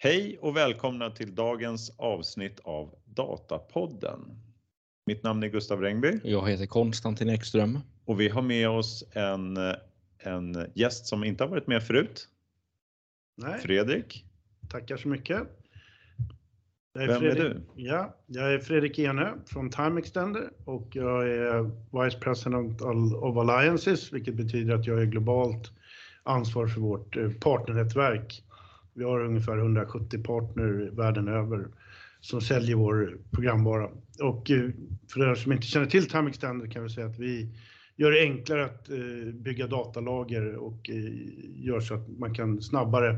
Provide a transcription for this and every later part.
Hej och välkomna till dagens avsnitt av Datapodden. Mitt namn är Gustav Rengby. Jag heter Konstantin Ekström. Och vi har med oss en, en gäst som inte har varit med förut. Nej. Fredrik. Tackar så mycket. Jag är Vem Fredrik, är du? Ja, jag är Fredrik Enö från Time Extender och jag är Vice President of Alliances, vilket betyder att jag är globalt ansvar för vårt eh, partnernätverk. Vi har ungefär 170 partner världen över som säljer vår programvara. Och eh, för er som inte känner till Time Extender kan vi säga att vi gör det enklare att eh, bygga datalager och gör så att man kan snabbare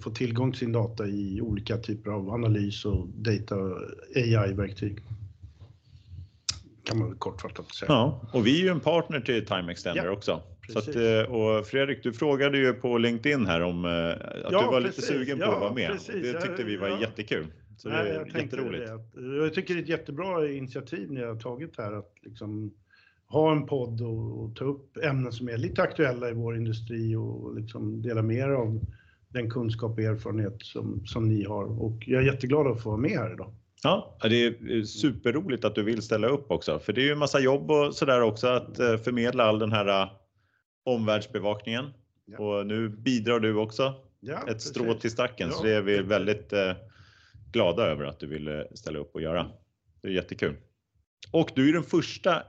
få tillgång till sin data i olika typer av analys och data AI-verktyg kan man kortfattat säga. Ja, och vi är ju en partner till Time Extender ja, också. Så att, eh, och Fredrik, du frågade ju på LinkedIn här om eh, att ja, du var precis. lite sugen på ja, att vara med. Precis. Det tyckte vi var ja. jättekul. Så Nej, det är jätteroligt. Det. Jag tycker det är ett jättebra initiativ ni har tagit här att liksom ha en podd och, och ta upp ämnen som är lite aktuella i vår industri och liksom dela mer av den kunskap och erfarenhet som, som ni har. Och jag är jätteglad att få vara med här idag. Ja, det är superroligt att du vill ställa upp också, för det är ju en massa jobb och sådär också att eh, förmedla all den här eh, omvärldsbevakningen. Ja. Och nu bidrar du också ja, ett precis. strå till stacken, ja. så det är vi väldigt eh, glada över att du vill ställa upp och göra. Det är jättekul. Och du är den första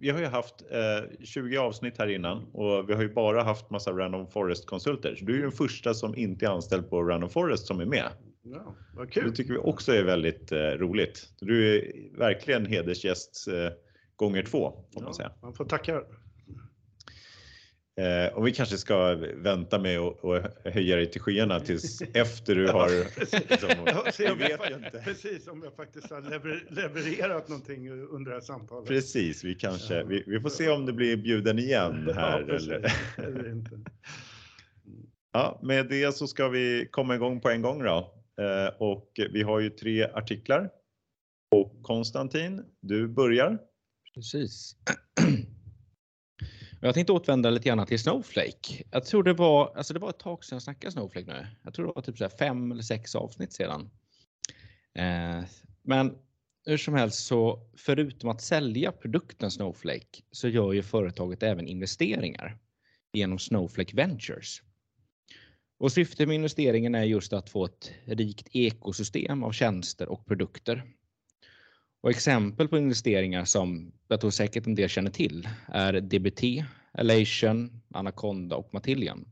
vi har ju haft eh, 20 avsnitt här innan och vi har ju bara haft massa Random Forest konsulter. Så du är den första som inte är anställd på Random Forest som är med. Ja, vad kul. Det tycker vi också är väldigt eh, roligt. Du är verkligen hedersgäst eh, gånger två får ja, man säga. Man får tacka. Eh, och vi kanske ska vänta med att höja dig till skyarna tills efter du har... liksom, jag vet jag, inte. Precis, om jag faktiskt har levererat någonting under det här samtalet. Precis, vi kanske, vi, vi får se om det blir bjuden igen här. Ja, eller? eller inte. Ja, med det så ska vi komma igång på en gång då. Eh, och vi har ju tre artiklar. Och Konstantin, du börjar. Precis. Jag tänkte återvända lite grann till Snowflake. Jag tror det var, alltså det var ett tag sedan jag snackade Snowflake nu. Jag tror det var typ så fem eller sex avsnitt sedan. Eh, men hur som helst så förutom att sälja produkten Snowflake så gör ju företaget även investeringar genom Snowflake Ventures. Och syftet med investeringen är just att få ett rikt ekosystem av tjänster och produkter. Och exempel på investeringar som jag tror säkert en del känner till är DBT, Alation, Anaconda och Matillion.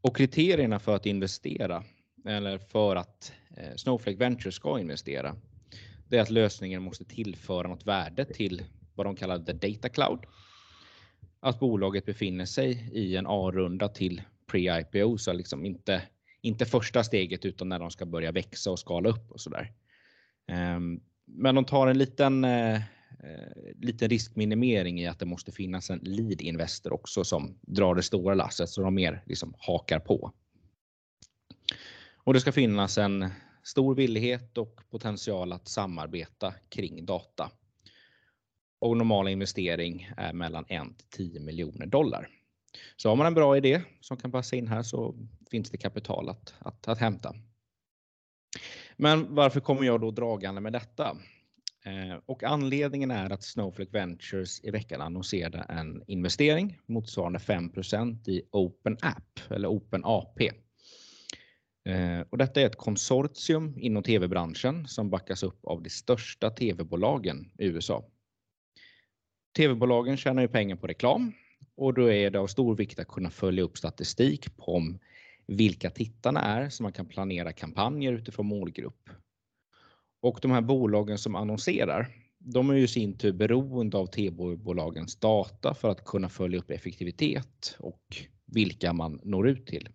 Och kriterierna för att investera eller för att eh, Snowflake Ventures ska investera, det är att lösningen måste tillföra något värde till vad de kallar the data cloud. Att bolaget befinner sig i en A-runda till pre-IPO, så liksom inte, inte första steget utan när de ska börja växa och skala upp och sådär. Ehm, men de tar en liten, eh, eh, liten riskminimering i att det måste finnas en lead investor också som drar det stora lasset så de mer liksom hakar på. Och det ska finnas en stor villighet och potential att samarbeta kring data. Och normal investering är mellan 1 till 10 miljoner dollar. Så har man en bra idé som kan passa in här så finns det kapital att, att, att hämta. Men varför kommer jag då dragande med detta? Eh, och anledningen är att Snowflake Ventures i veckan annonserade en investering motsvarande 5% i Open App eller Open AP. Eh, och detta är ett konsortium inom tv-branschen som backas upp av de största tv-bolagen i USA. Tv-bolagen tjänar ju pengar på reklam och då är det av stor vikt att kunna följa upp statistik på om vilka tittarna är så man kan planera kampanjer utifrån målgrupp. Och de här bolagen som annonserar, de är ju i sin tur beroende av tv-bolagens data för att kunna följa upp effektivitet och vilka man når ut till.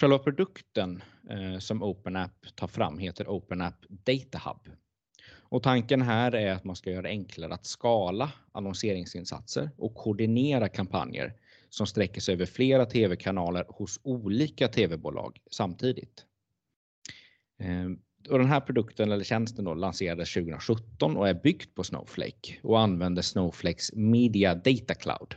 Själva produkten eh, som OpenApp tar fram heter OpenApp Data Hub. Och tanken här är att man ska göra det enklare att skala annonseringsinsatser och koordinera kampanjer som sträcker sig över flera tv-kanaler hos olika tv-bolag samtidigt. Ehm, och den här produkten eller tjänsten då lanserades 2017 och är byggt på Snowflake och använder Snowflakes Media Data Cloud.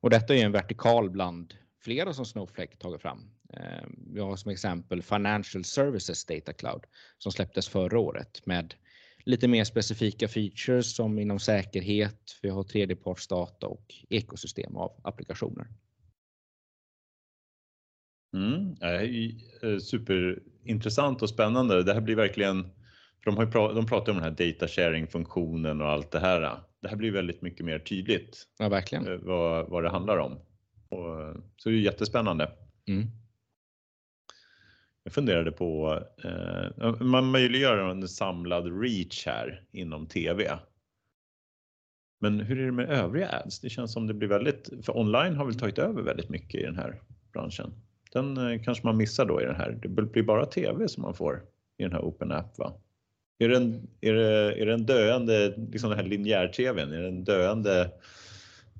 Och detta är en vertikal bland flera som Snowflake tagit fram. Ehm, vi har som exempel Financial Services Data Cloud som släpptes förra året med lite mer specifika features som inom säkerhet, vi har tredjepartsdata och ekosystem av applikationer. Mm, superintressant och spännande. Det här blir verkligen, för de, har ju, de pratar om den här data sharing funktionen och allt det här. Det här blir väldigt mycket mer tydligt. Ja, verkligen. Eh, vad, vad det handlar om. Och, så det är jättespännande. Mm. Jag funderade på, eh, man möjliggör en samlad reach här inom TV. Men hur är det med övriga ads? Det känns som det blir väldigt, för online har väl tagit över väldigt mycket i den här branschen. Den eh, kanske man missar då i den här. Det blir bara TV som man får i den här Open App va? Är det en, är det, är det en döende, liksom den här linjär-TVn, är det en döende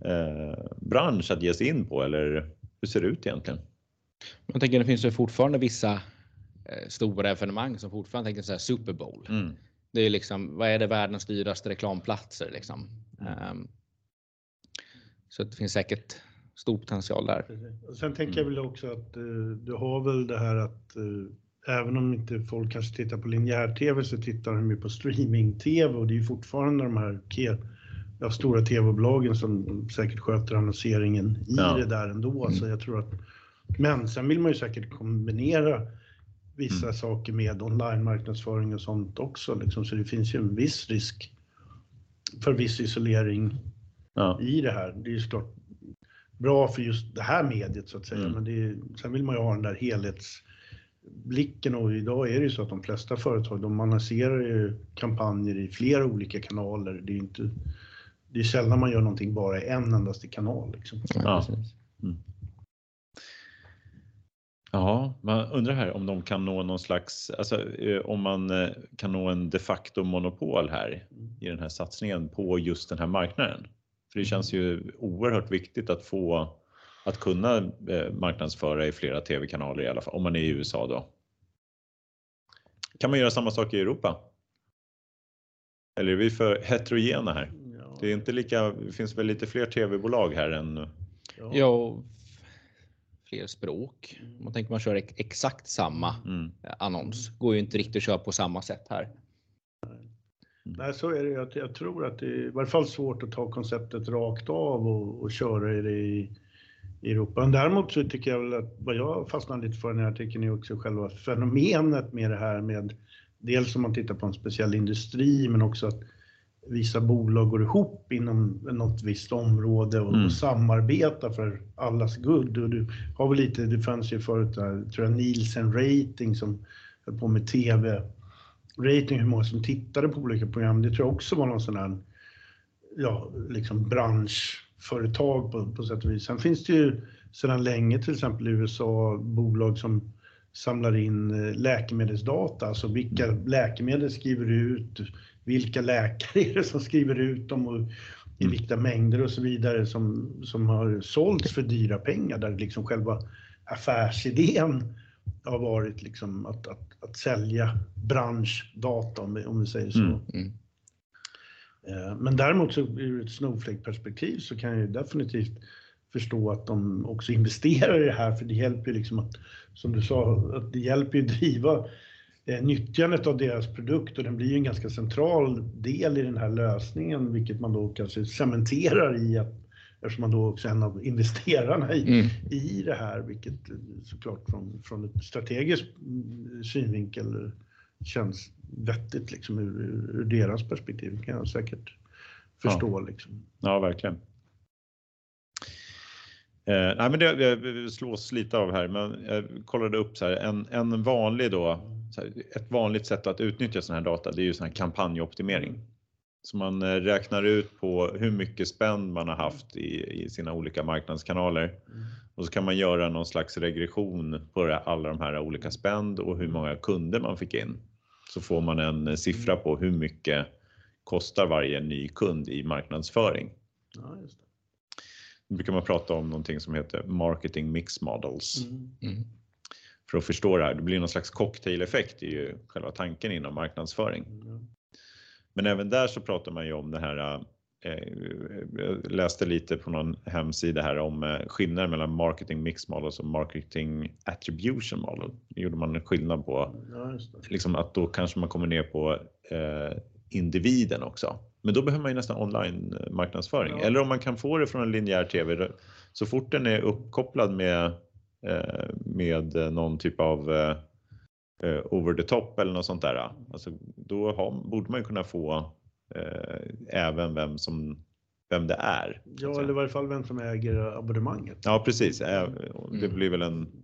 eh, bransch att ge sig in på eller hur ser det ut egentligen? Jag tänker det finns ju fortfarande vissa eh, stora evenemang som fortfarande tänker så här Super Bowl. Mm. Det är liksom, vad är det världens dyraste reklamplatser liksom? Mm. Um, så det finns säkert stor potential där. Och sen tänker jag mm. väl också att uh, du har väl det här att uh, även om inte folk kanske tittar på linjär-tv så tittar de ju på streaming-tv och det är ju fortfarande de här ja, stora tv-bolagen som säkert sköter annonseringen i ja. det där ändå. Mm. Så jag tror att, men sen vill man ju säkert kombinera vissa mm. saker med online-marknadsföring och sånt också. Liksom. Så det finns ju en viss risk för viss isolering ja. i det här. Det är ju såklart bra för just det här mediet så att säga, mm. men det är, sen vill man ju ha den där helhetsblicken och idag är det ju så att de flesta företag de annonserar ju kampanjer i flera olika kanaler. Det är inte, det är sällan man gör någonting bara i en endaste kanal. Liksom. Ja. Mm. Ja, man undrar här om de kan nå någon slags, alltså eh, om man eh, kan nå en de facto monopol här i den här satsningen på just den här marknaden. För det känns ju oerhört viktigt att få att kunna eh, marknadsföra i flera tv-kanaler i alla fall, om man är i USA då. Kan man göra samma sak i Europa? Eller är vi för heterogena här? Ja. Det är inte lika, det finns väl lite fler tv-bolag här än? Ja fler språk. Mm. Man tänker man kör exakt samma mm. annons. Går ju inte riktigt att köra på samma sätt här. Mm. Nej, så är det. Jag, jag tror att det är i varje fall svårt att ta konceptet rakt av och, och köra det i, i Europa. Men däremot så tycker jag väl att vad jag fastnar lite för i den här artikeln är också själva fenomenet med det här med dels om man tittar på en speciell industri men också att vissa bolag går ihop inom något visst område och, mm. och samarbetar för allas good. Och du har väl lite, det fanns ju förut där, tror jag, Nielsen Rating som höll på med TV rating, hur många som tittade på olika program. Det tror jag också var någon sån här, ja, liksom branschföretag på, på sätt och vis. Sen finns det ju sedan länge till exempel i USA bolag som samlar in eh, läkemedelsdata, alltså vilka läkemedel skriver ut, vilka läkare är det som skriver ut dem och i mm. vilka mängder och så vidare som, som har sålts för dyra pengar där liksom själva affärsidén har varit liksom att, att, att sälja branschdata om vi, om vi säger så. Mm. Mm. Eh, men däremot så ur ett Snowflake-perspektiv så kan jag ju definitivt förstå att de också investerar i det här för det hjälper ju liksom att, som du sa, att det hjälper ju driva nyttjandet av deras produkt och den blir ju en ganska central del i den här lösningen vilket man då kanske cementerar i att eftersom man då också är en av investerarna i, mm. i det här, vilket såklart från, från ett strategiskt synvinkel känns vettigt liksom ur, ur deras perspektiv kan jag säkert förstå. Ja, liksom. ja verkligen. Eh, nej, men det, det slås lite av här, men jag kollade upp så här, en, en vanlig då, ett vanligt sätt att utnyttja sån här data, det är ju sån här kampanjoptimering. Så man eh, räknar ut på hur mycket spänn man har haft i, i sina olika marknadskanaler. Mm. Och så kan man göra någon slags regression på alla de här olika spänd och hur många kunder man fick in. Så får man en eh, siffra på hur mycket kostar varje ny kund i marknadsföring. Ja, just det. Då brukar man prata om någonting som heter marketing mix models. Mm. Mm. För att förstå det här, det blir någon slags cocktaileffekt, är ju själva tanken inom marknadsföring. Men även där så pratar man ju om det här jag läste lite på någon hemsida här om skillnaden mellan marketing mix models och marketing attribution model. Det gjorde man en skillnad på. Ja, liksom att då kanske man kommer ner på eh, individen också. Men då behöver man ju nästan online marknadsföring. Ja. Eller om man kan få det från en linjär TV. Så fort den är uppkopplad med, eh, med någon typ av eh, over the top eller något sånt där. Alltså, då har, borde man ju kunna få eh, även vem som vem det är. Ja, eller i varje fall vem som äger abonnemanget. Ja, precis. Det mm. blir väl en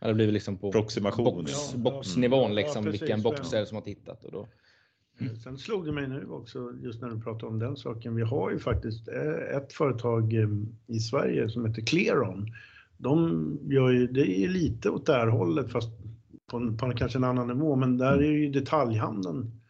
Ja, det blir väl liksom på approximation. Box, boxnivån, liksom, ja, vilken box är det som har tittat. Och då. Mm. Sen slog det mig nu också, just när du pratar om den saken. Vi har ju faktiskt eh, ett företag eh, i Sverige som heter Clearon. De gör ju, det är lite åt det här hållet, fast på, på kanske en annan nivå, men där är ju detaljhandeln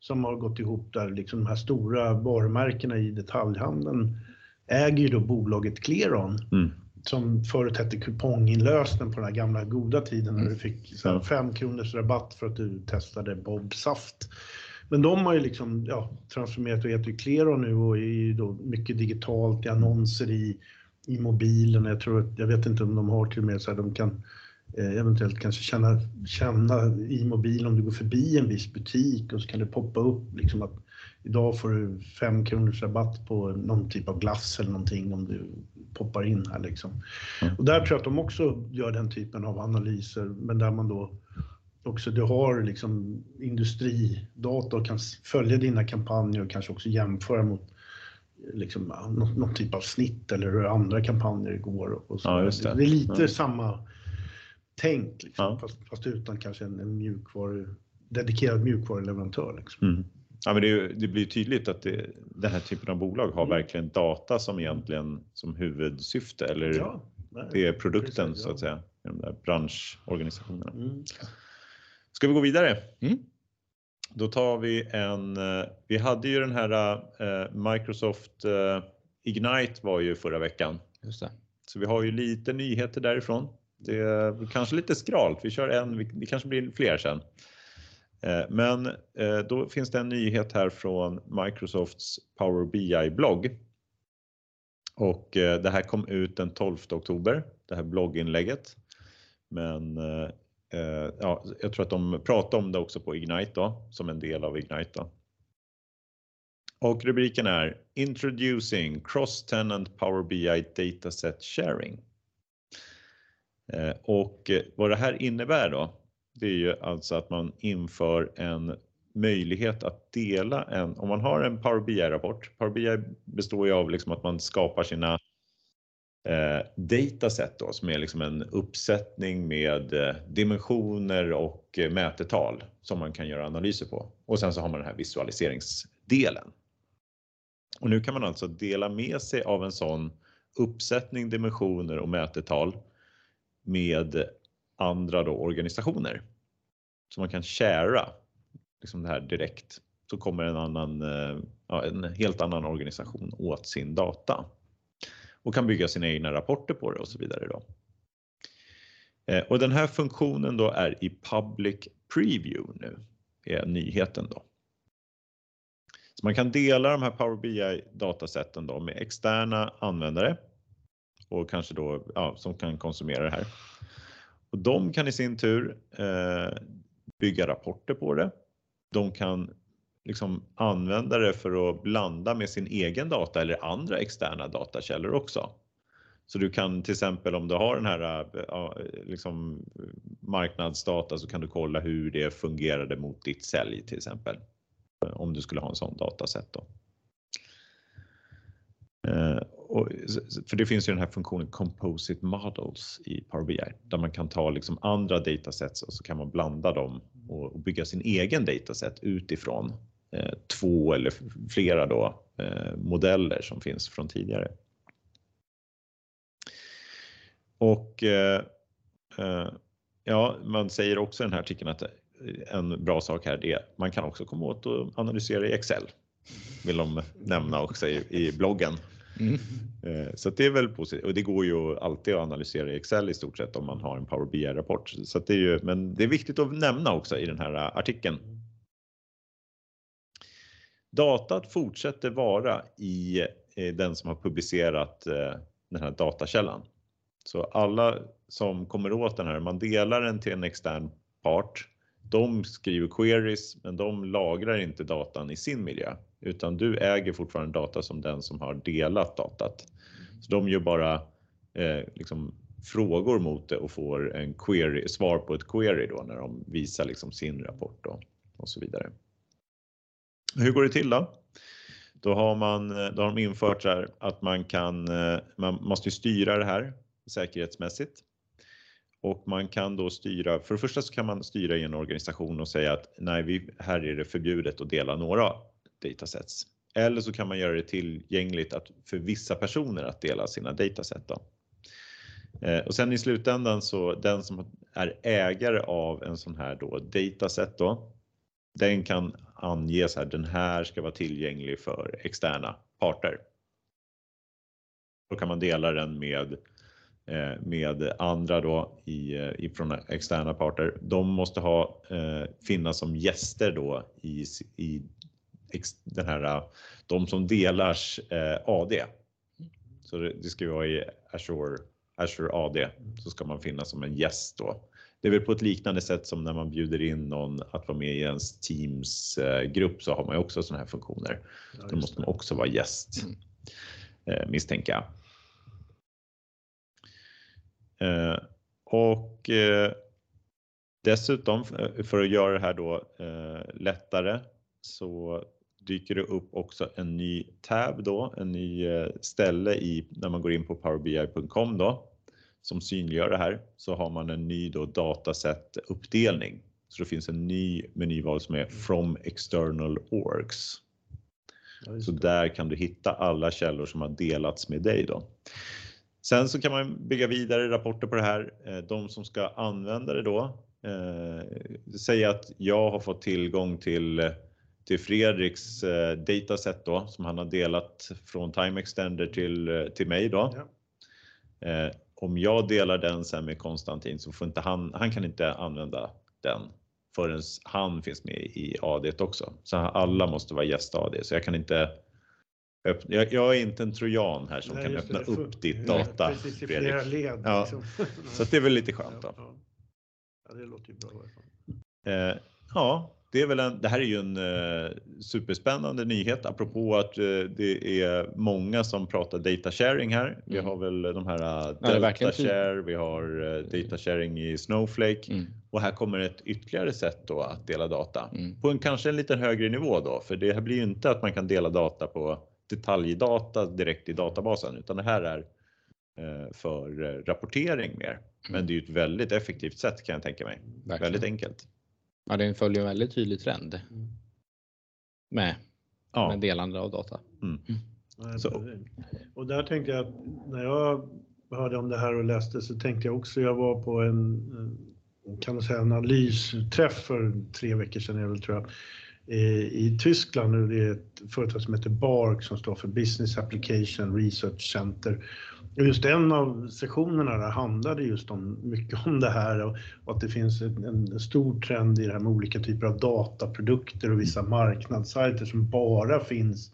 som har gått ihop där, liksom de här stora varumärkena i detaljhandeln äger ju då bolaget Clearon. Mm. Som förut hette kuponginlösen på den här gamla goda tiden när du mm. fick 5 kronors rabatt för att du testade Bob Saft. Men de har ju liksom ja, transformerat och heter ju Clearon nu och är ju då mycket digitalt i annonser i, i mobilen. Jag tror att, jag vet inte om de har till och med så här, de kan Eh, eventuellt kanske känna, känna i mobilen om du går förbi en viss butik och så kan det poppa upp liksom att idag får du 5 kronors rabatt på någon typ av glass eller någonting om du poppar in här liksom. Mm. Och där tror jag att de också gör den typen av analyser, men där man då också, du har liksom industridata och kan följa dina kampanjer och kanske också jämföra mot liksom, någon, någon typ av snitt eller hur andra kampanjer går. Och så. Ja, det. det. är lite ja. samma tänk, liksom, ja. fast, fast, utan kanske en, en mjukvaru, dedikerad mjukvaruleverantör. Liksom. Mm. Ja, men det, det, blir tydligt att det, den här typen av bolag har mm. verkligen data som egentligen som huvudsyfte eller ja, det är produkten precis, så att säga i de där branschorganisationerna. Mm. Ska vi gå vidare? Mm. Då tar vi en, eh, vi hade ju den här eh, Microsoft eh, Ignite var ju förra veckan. Just det. Så vi har ju lite nyheter därifrån. Det är kanske lite skralt. Vi kör en, det kanske blir fler sen. Men då finns det en nyhet här från Microsofts Power BI-blogg. Och det här kom ut den 12 oktober, det här blogginlägget. Men Eh, ja, jag tror att de pratar om det också på Ignite då, som en del av Ignite. Då. Och rubriken är Introducing Cross-Tenant Power BI Dataset Sharing. Eh, och vad det här innebär då, det är ju alltså att man inför en möjlighet att dela en, om man har en Power BI-rapport, Power BI består ju av liksom att man skapar sina eh, dataset då, som är liksom en uppsättning med eh, dimensioner och eh, mätetal som man kan göra analyser på. Och sen så har man den här visualiseringsdelen. Och nu kan man alltså dela med sig av en sån uppsättning dimensioner och mätetal med andra då organisationer. Så man kan sharea liksom det här direkt. Så kommer en, annan, eh, ja, en helt annan organisation åt sin data och kan bygga sina egna rapporter på det och så vidare. Då. Eh, och den här funktionen då är i public preview nu, är nyheten då. Så man kan dela de här Power BI datasätten då med externa användare och kanske då ja, som kan konsumera det här. Och de kan i sin tur eh, bygga rapporter på det. De kan liksom använda det för att blanda med sin egen data eller andra externa datakällor också. Så du kan till exempel om du har den här eh, liksom marknadsdata så kan du kolla hur det fungerade mot ditt sälj till exempel. Eh, om du skulle ha en sån dataset. Då. Eh, och, för det finns ju den här funktionen Composite Models i Power BI där man kan ta liksom andra datasets och så kan man blanda dem och, bygga sin egen dataset utifrån två eller flera då, eh, modeller som finns från tidigare. Och eh, eh ja, man säger också i den här artikeln att en bra sak här är att man kan också komma åt och analysera i Excel. Vill de nämna också i, i bloggen. Mm. Eh, så det är väl positivt och det går ju alltid att analysera i Excel i stort sett om man har en Power BI-rapport. Så det är ju, men det är viktigt att nämna också i den här artikeln. Datat fortsätter vara i den som har publicerat den här datakällan. Så alla som kommer åt den här, man delar den till en extern part. De skriver queries, men de lagrar inte datan i sin miljö, utan du äger fortfarande data som den som har delat datat. Så de gör bara eh, liksom frågor mot det och får en query, svar på ett query då när de visar liksom sin rapport då, och så vidare. Hur går det till då? Då har man eh, då har de infört så här att man kan, eh, man måste styra det här säkerhetsmässigt. Och man kan då styra, för det första så kan man styra i en organisation och säga att nej, vi, här är det förbjudet att dela några datasets. Eller så kan man göra det tillgängligt att, för vissa personer att dela sina dataset. Då. Eh, och sen i slutändan så den som är ägare av en sån här då dataset då, den kan ange så här, den här ska vara tillgänglig för externa parter. Då kan man dela den med eh, med andra då i, eh, ifrån externa parter. De måste ha, eh, finnas som gäster då i, i den här, eh, de som delars AD. Så det, det ska ju vara i Azure, Azure AD så ska man finnas som en gäst då. Det är väl på ett liknande sätt som när man bjuder in någon att vara med i ens Teams grupp så har man ju också sådana här funktioner. Ja, Då måste man också vara gäst mm. misstänker jag. Eh, och eh, dessutom eh, för att göra det här då lättare så dyker det upp också en ny tab då, en ny ställe i när man går in på powerbi.com då som synliggör det här så har man en ny då dataset uppdelning. Så det finns en ny menyval som är from external orgs. Ja, så där kan du hitta alla källor som har delats med dig då. Sen så kan man bygga vidare rapporter på det här. Eh, de som ska använda det då, eh, säger att jag har fått tillgång till, till Fredriks eh, dataset då som han har delat från Time Extender till, till mig då. Ja. Om jag delar den sen med Konstantin så får inte han, han kan inte använda den förrän han finns med i AD också. Så alla måste vara gäst AD så jag kan inte jag, jag, är inte en trojan här som Nej, kan öppna det, upp ditt data. Precis, i flera led. Ja. Liksom. Så det är väl lite skönt. Då. Ja, ja. det låter ju bra. Eh, ja, det, är väl en, det här är ju en eh, superspännande nyhet apropå att eh, det är många som pratar data sharing här. Vi mm. har väl de här uh, Delta Share, vi har uh, data sharing i Snowflake mm. och här kommer ett ytterligare sätt då att dela data mm. på en kanske en lite högre nivå då, för det här blir ju inte att man kan dela data på detaljdata direkt i databasen, utan det här är eh, för eh, rapportering mer. Men det är ju ett väldigt effektivt sätt kan jag tänka mig. Verkligen. Väldigt enkelt. Ja, den följer en väldigt tydlig trend med, ja. med delande av data. Mm. Mm. Och där tänkte jag att när jag hörde om det här och läste så tänkte jag också, jag var på en kan man säga analysträff för tre veckor sedan, tror jag, i Tyskland nu. Det är ett företag som heter BARC som står för Business Application Research Center. Just en av sessionerna där handlade just om, mycket om det här och, och att det finns en, en, stor trend i det här med olika typer av dataprodukter och vissa marknadssajter som bara finns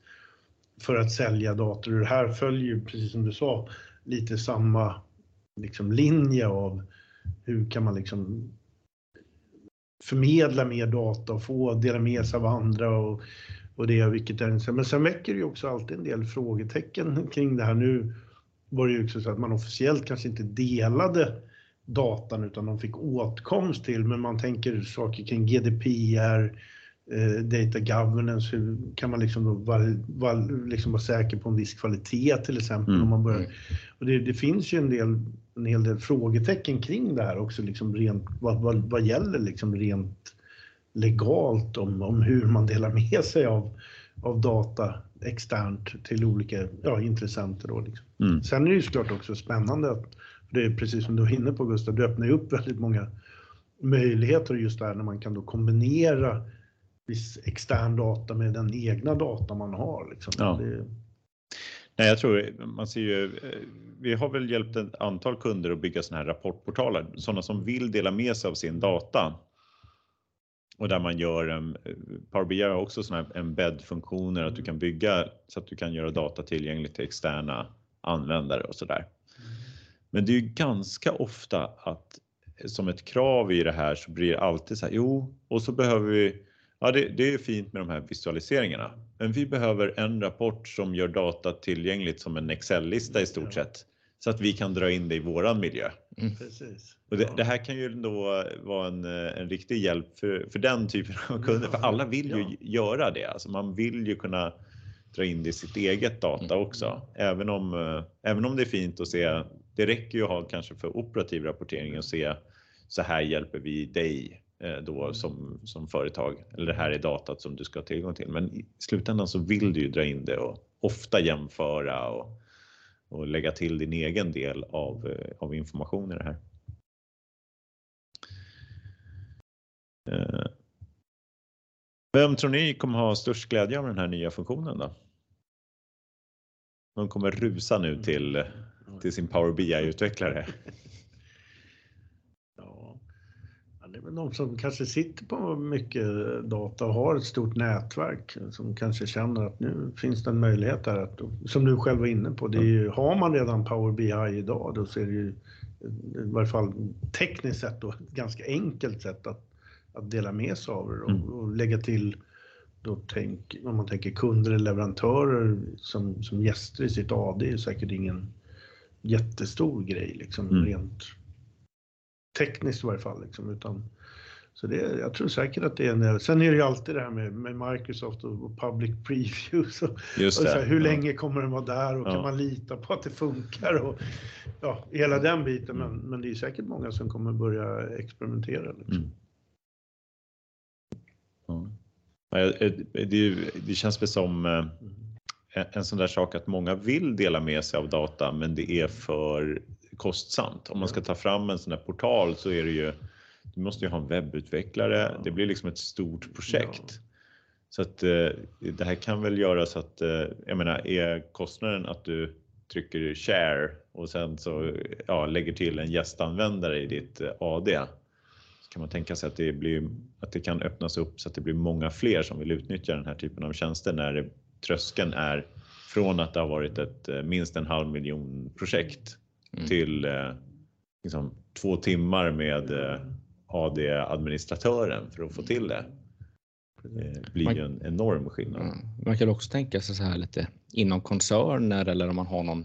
för att sälja dator. Och det här följer, precis som du sa, lite samma liksom, linje av hur kan man liksom förmedla mer data och få dela med sig av andra och, och det, vilket är Men sen väcker det ju också alltid en del frågetecken kring det här. Nu var det ju också så att man officiellt kanske inte delade datan utan de fick åtkomst till, men man tänker saker kring GDPR, eh, data governance, hur kan man liksom, då var, var, liksom vara säker på en viss kvalitet till exempel? Mm. Om man börjar, mm. och det, det, finns ju en, del, en hel del frågetecken kring det här också, liksom rent, vad, vad, vad gäller liksom rent legalt om, om hur man delar med sig av, av data externt till olika ja, intressenter. Då, liksom. mm. Sen är det ju såklart också spännande att, det är precis som du var inne på Gustav, du öppnar ju upp väldigt många möjligheter just där när man kan då kombinera viss extern data med den egna data man har. Liksom. Ja. Det... Nej, jag tror man ser ju. Vi har väl hjälpt ett antal kunder att bygga sådana här rapportportaler, sådana som vill dela med sig av sin data. Och där man gör en, Power BI har också sådana här embed-funktioner att du kan bygga så att du kan göra data tillgängligt till externa användare och sådär. Men det är ju ganska ofta att som ett krav i det här så blir det alltid så här, jo, och så behöver vi, ja det, det är fint med de här visualiseringarna, men vi behöver en rapport som gör data tillgängligt som en Excel-lista i stort sett så att vi kan dra in det i våran miljö. Mm. Precis. Och det, det, här kan ju då vara en, en riktig hjälp för, för den typen av kunder, för alla vill ju ja. göra det. Alltså man vill ju kunna dra in det i sitt eget data mm. också, även om, även om det är fint att se. Det räcker ju att ha kanske för operativ rapportering och se så här hjälper vi dig eh, då mm. som, som företag eller det här är datat som du ska ha tillgång till. Men i slutändan så vill du ju dra in det och ofta jämföra och och lägga till din egen del av, eh, av information i det här. Eh, vem tror ni kommer ha störst glädje av den här nya funktionen då? De kommer rusa nu till, till sin Power BI-utvecklare. Det är väl de som kanske sitter på mycket data och har ett stort nätverk som kanske känner att nu finns det en möjlighet där att, som du själv var inne på, det är ju, har man redan Power BI idag då ser det ju i varje fall tekniskt sett då, ett ganska enkelt sätt att, att dela med sig av det och, mm. och lägga till då tänk, om man tänker kunder eller leverantörer som, som gäster i sitt AD är säkert ingen jättestor grej liksom mm. rent tekniskt i varje fall. Liksom, utan, så det, jag tror säkert att det är en del. Sen är det ju alltid det här med, med Microsoft och, och public previews. Och, och så här, hur ja. länge kommer den vara där och ja. kan man lita på att det funkar? Och, ja, hela den biten. Men, men det är säkert många som kommer börja experimentera. Liksom. Mm. Ja. Det, det, känns väl som eh, en sån där sak att många vill dela med sig av data men det är för kostsamt. Om man ska ta fram en sån här portal så är det ju, du måste ju ha en webbutvecklare. Det blir liksom ett stort projekt. Så att eh, det här kan väl göra så att, eh, jag menar, är kostnaden att du trycker share och sen så ja, lägger till en gästanvändare i ditt eh, AD så kan man tänka sig att det, blir, att det kan öppnas upp så att det blir många fler som vill utnyttja den här typen av tjänster när tröskeln är från att det har varit ett minst en halv miljon projekt mm. till eh, liksom, två timmar med eh, AD-administratören för att få till det. Det blir ju en enorm skillnad. Mm. Man kan också tänka sig så här lite inom koncerner eller om man har någon,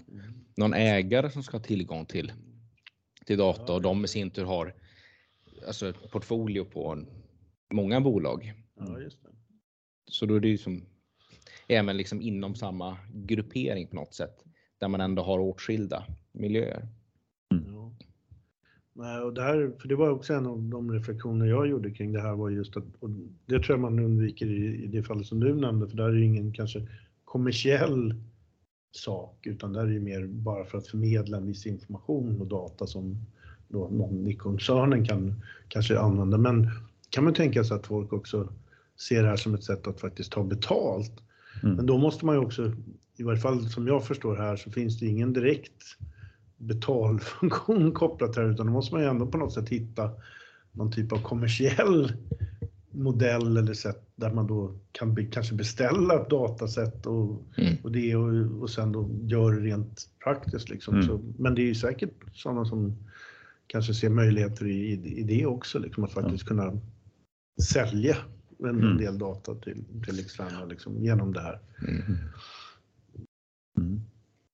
någon ägare som ska ha tillgång till, till data och de i sin tur har alltså portfolio på många bolag. Ja, just det. Så då är det ju som även liksom inom samma gruppering på något sätt där man ändå har åtskilda miljöer. Mm. Ja. Nej, och där, för det var också en av de reflektioner jag gjorde kring det här var just att, och det tror jag man undviker i, i det fallet som du nämnde, för där är det ingen kanske kommersiell sak, utan där är det mer bara för att förmedla en viss information och data som då någon i koncernen kan kanske använda. Men kan man tänka sig att folk också ser det här som ett sätt att faktiskt ta betalt. Mm. Men då måste man ju också, i varje fall som jag förstår här, så finns det ingen direkt betalfunktion kopplat här utan då måste man ju ändå på något sätt hitta någon typ av kommersiell modell eller sätt där man då kan be, kanske beställa ett dataset och, mm. och det och, och sen då gör det rent praktiskt. Liksom. Mm. Så, men det är ju säkert sådana som kanske ser möjligheter i, i det också, liksom, att faktiskt mm. kunna sälja en mm. del data till, till externa liksom, genom det här.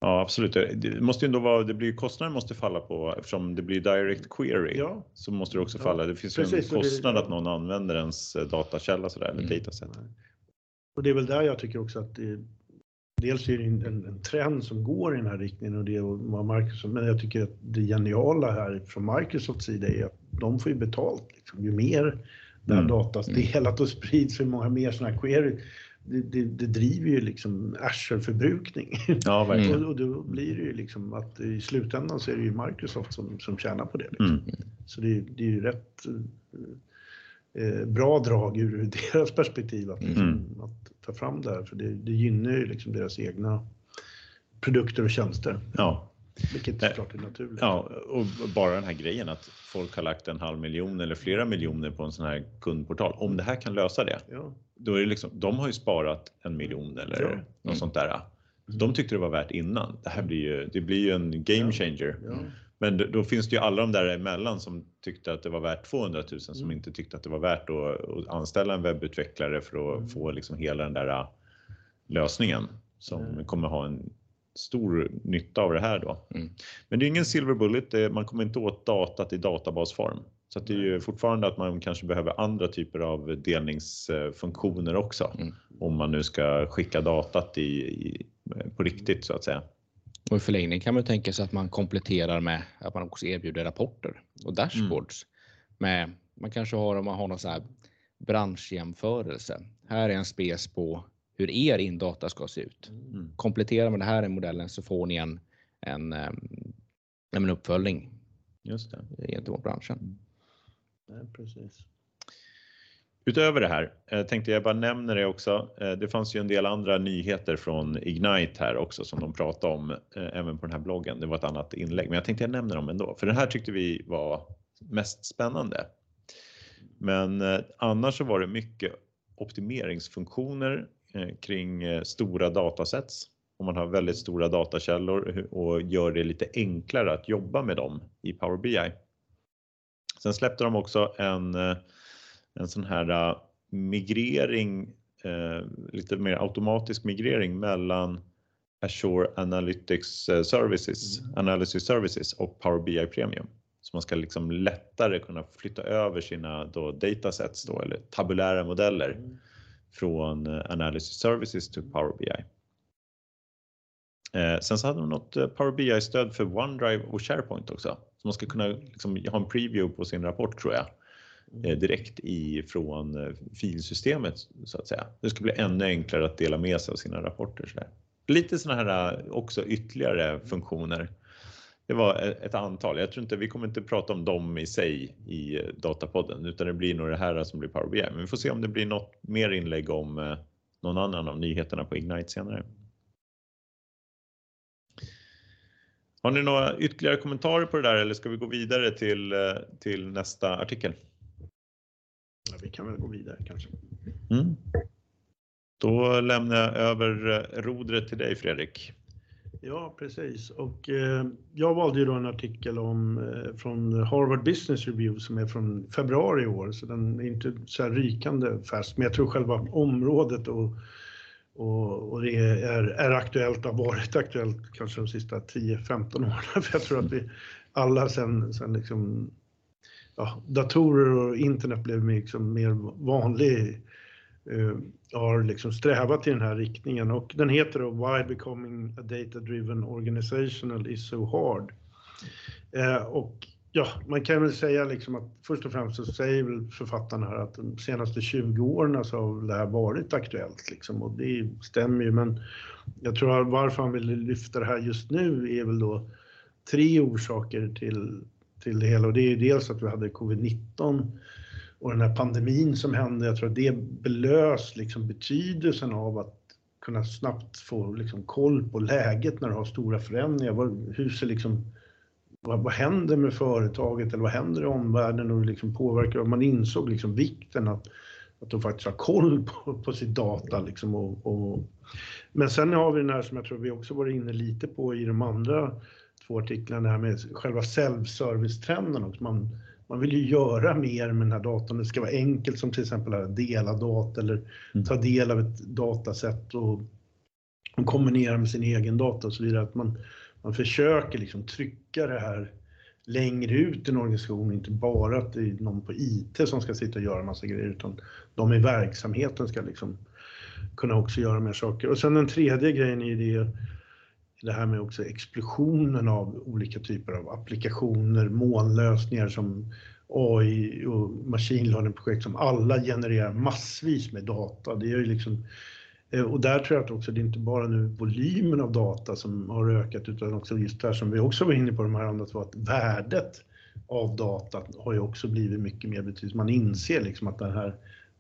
Mm. mm. Ja, absolut. Det måste ändå vara, det blir kostnaden måste falla på eftersom det blir direct query ja. så måste det också falla. Det finns Precis, ju en kostnad det, att någon använder ens eh, datakälla sådär, eller mm. dataset. Och det är väl där jag tycker också att det, dels är det en, en, trend som går i den här riktningen och det var Microsoft, men jag tycker att det geniala här från Microsofts sida är att de får ju betalt. Liksom. Ju mer det här mm. datat delat och sprids, hur många mer sådana här query det, det, det, driver ju liksom Azure-förbrukning. Ja, verkligen. och, och då blir det ju liksom att i slutändan så är det ju Microsoft som, som tjänar på det. Liksom. Mm. Så det, det, är ju rätt eh, bra drag ur deras perspektiv att, liksom, mm. att ta fram det här, för det, det gynnar ju liksom deras egna produkter och tjänster. Ja, Vilket såklart är naturligt. Ja, och bara den här grejen att folk har lagt en halv miljon eller flera miljoner på en sån här kundportal. Om det här kan lösa det, ja. då är det liksom, de har ju sparat en miljon eller ja. något mm. sånt där. De tyckte det var värt innan. Det här blir ju, det blir ju en game changer. Ja. Men då, då, finns det ju alla de där emellan som tyckte att det var värt 200 000 som mm. inte tyckte att det var värt att, att anställa en webbutvecklare för att mm. få liksom hela den där äh, lösningen som mm. kommer ha en stor nytta av det här då. Mm. Men det är ingen silver bullet, man kommer inte åt datat i databasform. Så det är ju fortfarande att man kanske behöver andra typer av delningsfunktioner också. Mm. Om man nu ska skicka datat i, i, på riktigt så att säga. Och i förlängning kan man tänka sig att man kompletterar med att man också erbjuder rapporter och dashboards. Mm. Med, man kanske har, om man har någon sån här branschjämförelse. Här är en spes på hur er indata ska se ut. Mm. Kompletterar man det här i modellen så får ni en, en, en uppföljning Just det. gentemot branschen. Mm. Ja, precis. Utöver det här eh, tänkte jag bara nämna det också. Eh, det fanns ju en del andra nyheter från Ignite här också som de pratade om eh, även på den här bloggen. Det var ett annat inlägg, men jag tänkte jag nämner dem ändå, för den här tyckte vi var mest spännande. Men annars så var det mycket optimeringsfunktioner kring stora datasets. Om man har väldigt stora datakällor och gör det lite enklare att jobba med dem i Power BI. Sen släppte de också en en sån här migrering, lite mer automatisk migrering mellan Azure Analytics Services, mm. Analysis Services och Power BI Premium. Så man ska liksom lättare kunna flytta över sina då datasets då, eller tabulära modeller mm. Från Analysis Services till Power BI. sen så hade de något Power BI-stöd för OneDrive och SharePoint också. Så man ska kunna liksom ha en preview på sin rapport tror jag. Eh, direkt ifrån eh, filsystemet så att säga. Det ska bli ännu enklare att dela med sig av sina rapporter. Så där. Lite sådana här eh, också ytterligare funktioner. Det var ett antal. Jag tror inte vi kommer inte prata om dem i sig i Datapodden utan det blir nog det här som blir Power BI. Men vi får se om det blir något mer inlägg om någon annan av nyheterna på Ignite senare. Har ni några ytterligare kommentarer på det där eller ska vi gå vidare till, till nästa artikel? Ja, vi kan väl gå vidare kanske. Mm. Då lämnar jag över eh, rodret till dig Fredrik. Ja, precis. Och eh, jag valde ju då en artikel om, eh, från Harvard Business Review som är från februari i år, så den är inte så här rykande färsk, men jag tror själva området och, och, och det är, är aktuellt, har varit aktuellt kanske de sista 10-15 åren, för jag tror att vi alla sen, sen liksom ja, datorer och internet blev liksom mer vanlig Eh, har liksom strävat i den här riktningen. Och den heter då Why becoming a data driven organizational is so hard. Eh, och ja, man kan väl säga liksom att först och främst så säger väl författarna här att de senaste 20 åren så har det här varit aktuellt liksom. Och det stämmer ju men jag tror att varför han vill lyfta det här just nu är väl då tre orsaker till till det hela. Och det är ju dels att vi hade covid-19 och den här pandemin som hände. Jag tror att det belös liksom betydelsen av att kunna snabbt få liksom koll på läget när du har stora förändringar. Vad, hur ser liksom, vad, vad händer med företaget eller vad händer i omvärlden och liksom påverkar? Man insåg liksom vikten att, att de faktiskt har koll på, på sitt data. Liksom och, och, men sen har vi den här som jag tror vi också varit inne lite på i de andra två artiklarna, det här med själva self-service-trenden också. Man, man vill ju göra mer med den här datorn. Det ska vara enkelt som till exempel att dela data eller mm. ta del av ett datasätt och, och kombinera med sin egen data och så vidare. Att man, man försöker liksom trycka det här längre ut i en organisation, inte bara att det är någon på IT som ska sitta och göra massa grejer, utan de i verksamheten ska liksom kunna också göra mer saker. Och sen den tredje grejen är det det här med också explosionen av olika typer av applikationer, molnlösningar som AI och machine learning-projekt som alla genererar massvis med data. Det är ju liksom, eh, och där tror jag att också det är inte bara nu volymen av data som har ökat utan också just det här som vi också var inne på de här andra två, att värdet av data har ju också blivit mycket mer betydelse. Man inser liksom att den här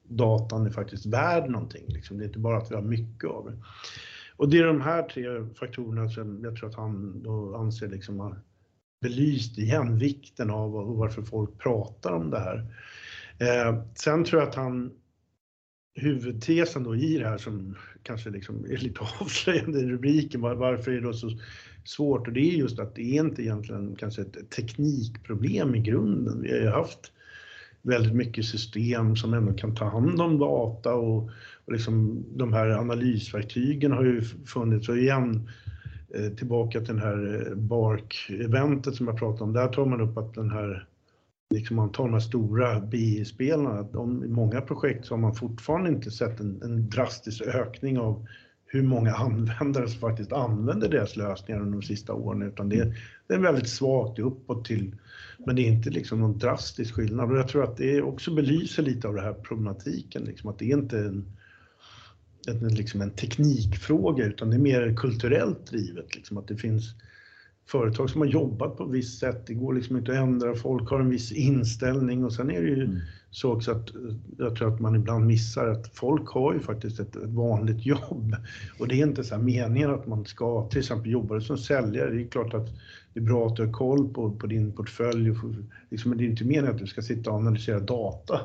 datan är faktiskt värd någonting. Liksom. Det är inte bara att vi har mycket av det. Och det är de här tre faktorerna som jag tror att han då anser liksom har belyst igen vikten av och varför folk pratar om det här. Eh, sen tror jag att han huvudtesen då i det här som kanske liksom är lite avslöjande i rubriken, varför är det då så svårt? Och det är just att det är inte egentligen kanske ett teknikproblem i grunden. Vi har ju haft väldigt mycket system som ändå kan ta hand om data och, och liksom de här analysverktygen har ju funnits. Och igen, eh, tillbaka till den här eh, BARC-eventet som jag pratade om, där tar man upp att den här liksom man tar de här stora BI-spelarna, i många projekt så har man fortfarande inte sett en, en, drastisk ökning av hur många användare som faktiskt använder deras lösningar under de sista åren, utan det, det är väldigt svagt uppåt till, men det är inte liksom någon drastisk skillnad. Och jag tror att det också belyser lite av den här problematiken, liksom, att det är inte en, en, liksom en teknikfråga, utan det är mer kulturellt drivet, liksom, att det finns företag som har jobbat på ett visst sätt. Det går liksom inte att ändra. Folk har en viss inställning och sen är det ju mm. så också att jag tror att man ibland missar att folk har ju faktiskt ett, ett vanligt jobb och det är inte så meningen att man ska till exempel jobba som säljare. Det är klart att det är bra att du har koll på, på din portfölj. Och, liksom, det är inte meningen att du ska sitta och analysera data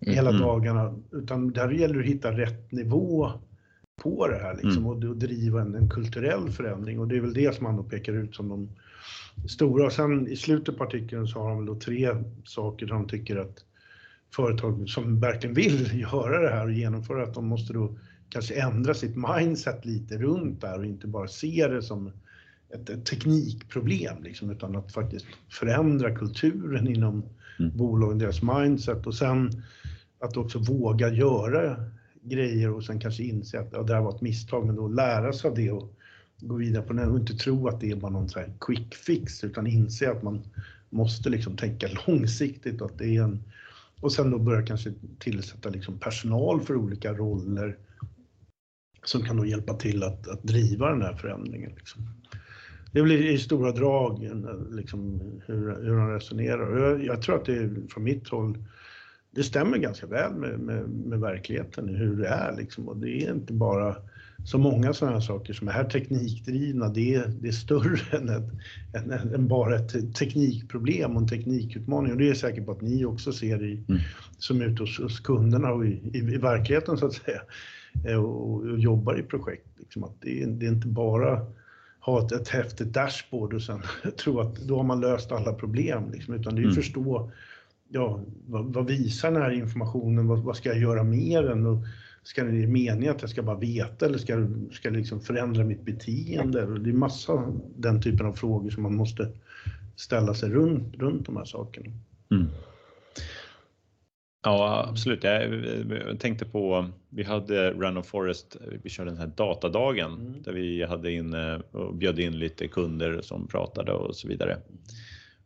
mm. hela dagarna utan där gäller det att hitta rätt nivå på det här liksom, mm. och, och, driva en, en, kulturell förändring och det är väl det som han då pekar ut som de stora. Och sen i slutet på artikeln så har väl då tre saker som han tycker att företag som verkligen vill göra det här och genomföra att de måste då kanske ändra sitt mindset lite runt där och inte bara se det som ett, ett teknikproblem liksom, utan att faktiskt förändra kulturen inom mm. bolagen, deras mindset och sen att också våga göra grejer och sen kanske inse att ja, det här var ett misstag, men då lära sig av det och gå vidare på det och inte tro att det är bara någon så här quick fix utan inse att man måste liksom tänka långsiktigt och att det är en och sen då börja kanske tillsätta liksom personal för olika roller som kan då hjälpa till att, att driva den här förändringen. Liksom. Det blir i stora drag liksom, hur, hur han resonerar. Jag, jag tror att det är från mitt håll det stämmer ganska väl med, med, med verkligheten, hur det är liksom. Och det är inte bara så många sådana här saker som är här teknikdrivna, det är, det är större än, ett, än, än, bara ett teknikproblem och en teknikutmaning. Och det är jag säker på att ni också ser i, mm. som är ute hos, hos kunderna och i, i, i, verkligheten så att säga eh, och, och jobbar i projekt. Liksom att det, är, det är inte bara ha ett, ett häftigt dashboard och sen tro att då har man löst alla problem, liksom, utan det är att mm. förstå ja, vad, vad, visar den här informationen? Vad, vad, ska jag göra mer än och Ska det meningen att jag ska bara veta eller ska, ska det liksom förändra mitt beteende? Det är massa den typen av frågor som man måste ställa sig runt, runt de här sakerna. Mm. Ja, absolut. Jag tänkte på, vi hade Run of Forest, vi körde den här datadagen mm. där vi hade in och bjöd in lite kunder som pratade och så vidare.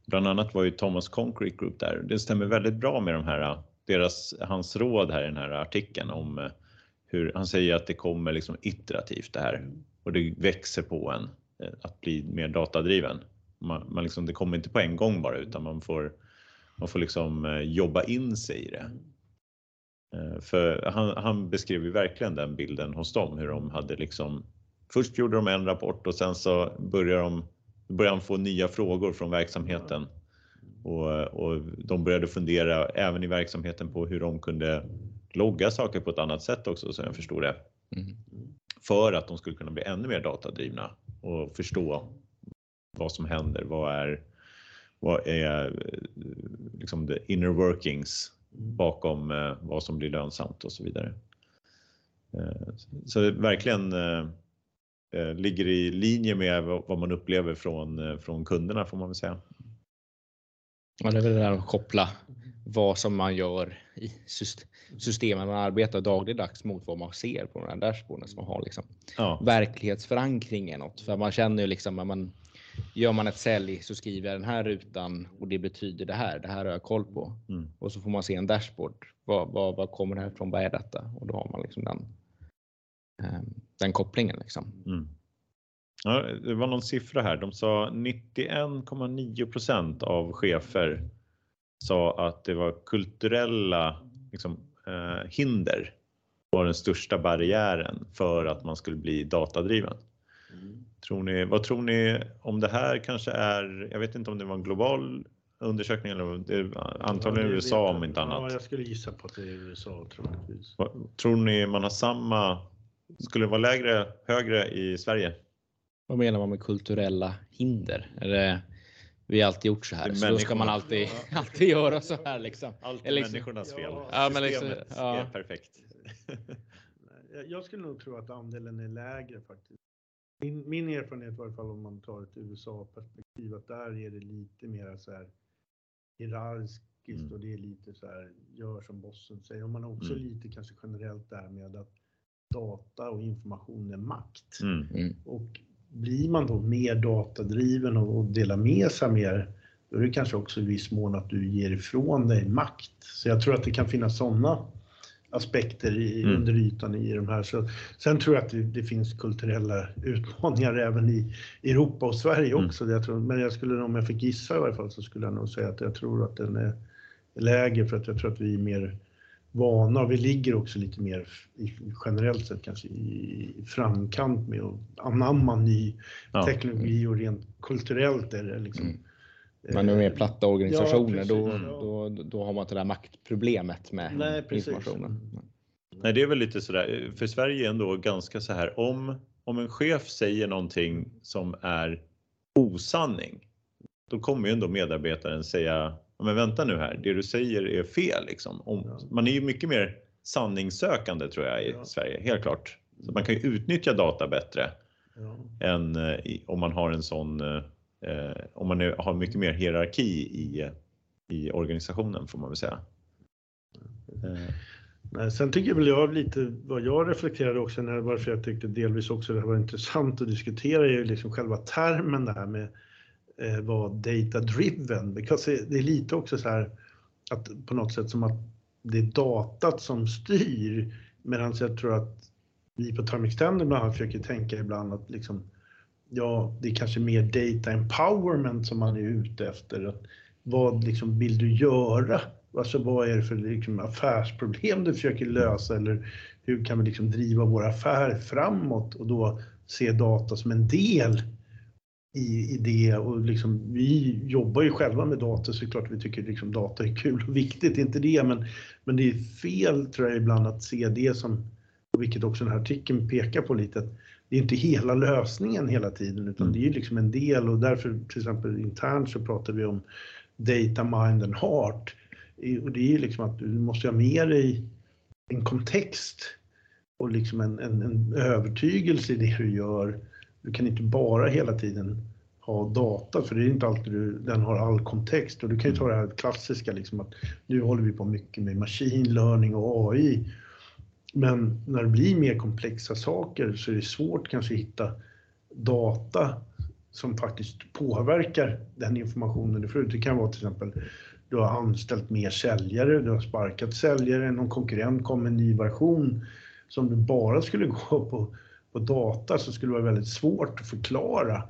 Bland annat var ju Thomas Concrete Group där. Det stämmer väldigt bra med de här, deras, hans råd här i den här artikeln om eh, hur han säger att det kommer liksom iterativt det här och det växer på en eh, att bli mer datadriven. Man, man liksom, det kommer inte på en gång bara utan man får, man får liksom eh, jobba in sig i det. För han, han beskrev ju verkligen den bilden hos dem, hur de hade liksom Först gjorde de en rapport och sen så började de började han få nya frågor från verksamheten och, och de började fundera även i verksamheten på hur de kunde logga saker på ett annat sätt också som jag förstod det. Mm. För att de skulle kunna bli ännu mer datadrivna och förstå vad som händer. Vad är, vad är liksom the inner workings bakom eh, vad som blir lönsamt och så vidare. Eh, så verkligen Eh, ligger i linje med vad man upplever från, eh, från kunderna får man väl säga. Ja, det är väl det där att koppla vad som man gör i systemen man arbetar dagligdags mot vad man ser på den här dashboarden som man har liksom ja. verklighetsförankring i något. För man känner ju liksom att man gör man ett sälj så skriver jag den här rutan och det betyder det här. Det här har jag koll på mm. och så får man se en dashboard. Vad, vad, vad kommer det här ifrån? Vad är detta? Och då har man liksom den den kopplingen. Liksom. Mm. Ja, det var någon siffra här. De sa 91,9% av chefer sa att det var kulturella liksom, eh, hinder var den största barriären för att man skulle bli datadriven. Mm. Tror ni, vad tror ni om det här kanske är, jag vet inte om det var en global undersökning eller det antagligen ja, USA om inte annat. Ja, jag skulle gissa på att det är USA troligtvis. Tror ni man har samma, skulle det vara lägre, högre i Sverige? Vad menar man med kulturella hinder? Är det, vi har alltid gjort så här, så då ska man alltid, alltid göra så här liksom. Allt är liksom, människornas fel. Ja, ja men liksom, ja. är perfekt. jag skulle nog tro att andelen är lägre faktiskt. Min, min erfarenhet i varje fall om man tar ett USA-perspektiv, att där är det lite mer så här hierarkiskt mm. och det är lite så här, gör som bossen säger. Och man har också mm. lite kanske generellt där med att data och information är makt. Mm. mm. Och blir man då mer datadriven och delar med sig mer, då är det kanske också i viss mån att du ger ifrån dig makt. Så jag tror att det kan finnas sådana aspekter i, mm. under ytan i de här. Så, sen tror jag att det, det, finns kulturella utmaningar även i Europa och Sverige mm. också. Mm. Jag tror, men jag skulle, om jag fick gissa i varje fall så skulle jag nog säga att jag tror att den är lägre för att jag tror att vi är mer vana. Vi ligger också lite mer i, generellt sett kanske i framkant med att anamma ny ja. teknologi och rent kulturellt är det liksom mm. Man är mer platta organisationer, ja, då, då, då har man inte det där maktproblemet med Nej, informationen. Nej, det är väl lite sådär, för Sverige är ändå ganska så här om, om en chef säger någonting som är osanning, då kommer ju ändå medarbetaren säga, men vänta nu här, det du säger är fel liksom. Om, man är ju mycket mer sanningssökande tror jag i ja. Sverige, helt klart. Så man kan ju utnyttja data bättre ja. än eh, om man har en sån eh, eh, om man har mycket mer hierarki i, i organisationen får man väl säga. Eh. Sen tycker väl jag lite, vad jag reflekterade också, när, varför jag tyckte delvis också det var intressant att diskutera, är ju liksom själva termen det här med eh, vara data driven, det är lite också så här att på något sätt som att det är datat som styr, medan jag tror att vi på Term Extender bland annat försöker tänka ibland att liksom ja, det är kanske mer data empowerment som man är ute efter. Att vad liksom vill du göra? Alltså vad är det för liksom affärsproblem du försöker lösa eller hur kan vi liksom driva vår affär framåt och då se data som en del i, i det och liksom, vi jobbar ju själva med data så det är klart vi tycker liksom data är kul och viktigt, inte det men, men det är fel tror jag ibland att se det som, vilket också den här artikeln pekar på lite, att det är inte hela lösningen hela tiden utan det är liksom en del och därför till exempel internt så pratar vi om data, mind and heart. Och det är liksom att du måste ha med dig en kontext och liksom en, en, en övertygelse i det du gör. Du kan inte bara hela tiden ha data, för det är inte alltid du, den har all kontext. Och du kan ju ta det här klassiska, liksom att nu håller vi på mycket med machine learning och AI. Men när det blir mer komplexa saker så är det svårt kanske att hitta data som faktiskt påverkar den informationen du får ut. Det kan vara till exempel du har anställt mer säljare, du har sparkat säljare, någon konkurrent kom med en ny version. som du bara skulle gå på, på data så skulle det vara väldigt svårt att förklara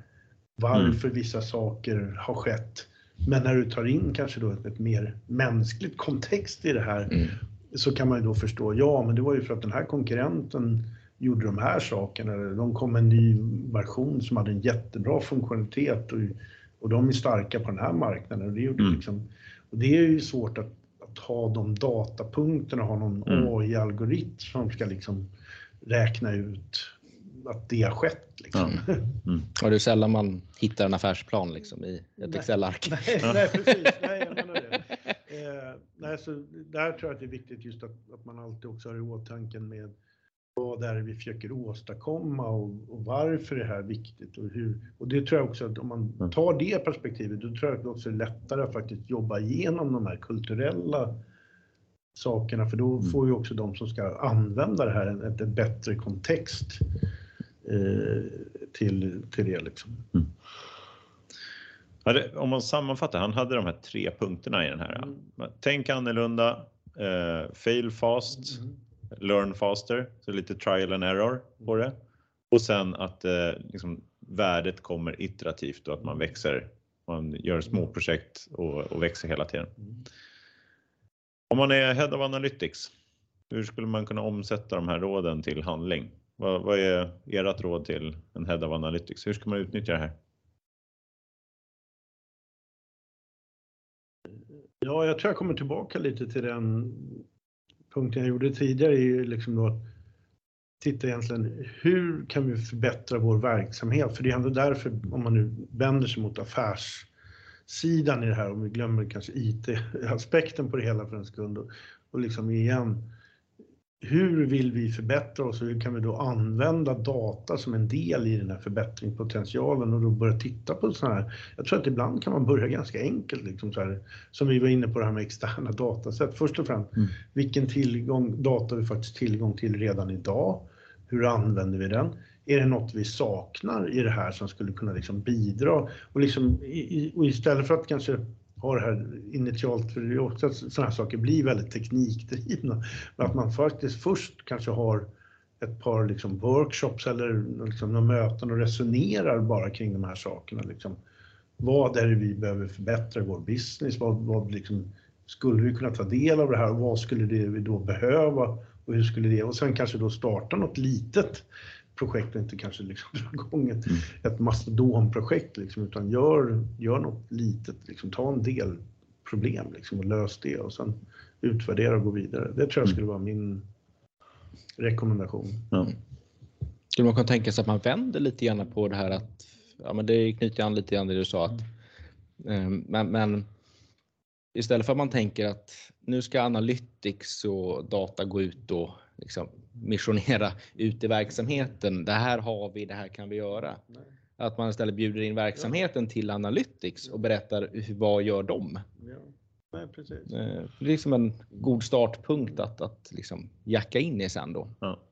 varför mm. vissa saker har skett. Men när du tar in kanske då ett, ett mer mänskligt kontext i det här mm så kan man ju då förstå, ja men det var ju för att den här konkurrenten gjorde de här sakerna. De kom med en ny version som hade en jättebra funktionalitet och, och de är starka på den här marknaden. Och det, gjorde mm. liksom, och det är ju svårt att, att ha de datapunkterna, ha någon mm. AI-algoritm som ska liksom räkna ut att det har skett. Liksom. Mm. Mm. Och det är sällan man hittar en affärsplan liksom, i ett Excel-ark. Nej, nej, precis. Nej, jag menar det. Eh, nej, så där tror jag att det är viktigt just att, att man alltid också har i åtanke med vad det är vi försöker åstadkomma och, och, varför det här är viktigt och hur. Och det tror jag också att om man mm. tar det perspektivet, då tror jag att det också är lättare att faktiskt jobba igenom de här kulturella sakerna, för då mm. får ju också de som ska använda det här en, ett, bättre kontext till, till det. Liksom. Mm om man sammanfattar, han hade de här tre punkterna i den här. Mm. Tänk annorlunda, eh, fail fast, mm. learn faster, så lite trial and error på det. Och sen att eh, liksom, värdet kommer iterativt och att man växer. Man gör små projekt och, och växer hela tiden. Mm. Om man är Head of Analytics, Hur skulle man kunna omsätta de här råden till handling? Vad, vad är ert råd till en Head of Analytics? Hur ska man utnyttja det här? Ja, jag tror jag kommer tillbaka lite till den punkten jag gjorde tidigare, är liksom då att titta egentligen hur kan vi förbättra vår verksamhet? För det är ändå därför, om man nu vänder sig mot affärssidan i det här, om vi glömmer kanske IT-aspekten på det hela för en sekund och, och liksom igen, hur vill vi förbättra oss och hur kan vi då använda data som en del i den här förbättringspotentialen och då börja titta på sådana här. Jag tror att ibland kan man börja ganska enkelt, liksom så här, som vi var inne på det här med externa datasätt. Först och främst, mm. vilken tillgång, data har vi faktiskt tillgång till redan idag? Hur använder vi den? Är det något vi saknar i det här som skulle kunna liksom bidra? Och, liksom, och istället för att kanske ha det här initialt, för det är också att sådana här saker blir väldigt teknikdrivna. Men att man faktiskt först kanske har ett par liksom workshops eller liksom några möten och resonerar bara kring de här sakerna. Liksom. Vad är det vi behöver förbättra i vår business? Vad, vad liksom, skulle vi kunna ta del av det här? Vad skulle det vi då behöva? Och hur skulle det? Och sen kanske då starta något litet projekt och inte kanske liksom dra igång ett, mm. ett mastodonprojekt liksom, utan gör, gör något litet, liksom, ta en del problem liksom, och lös det och sen utvärdera och gå vidare. Det tror jag mm. skulle vara min rekommendation. Ja. Skulle man kunna tänka sig att man vänder lite grann på det här att, ja men det knyter an lite grann det du sa att, um, men, men istället för att man tänker att nu ska Analytics och data gå ut och liksom missionera ut i verksamheten. Det här har vi, det här kan vi göra. Nej. Att man istället bjuder in verksamheten ja. till Analytics och berättar vad gör de? Ja. Nej, precis. Eh, det är liksom en god startpunkt att, att liksom jacka in i sen då. Ja.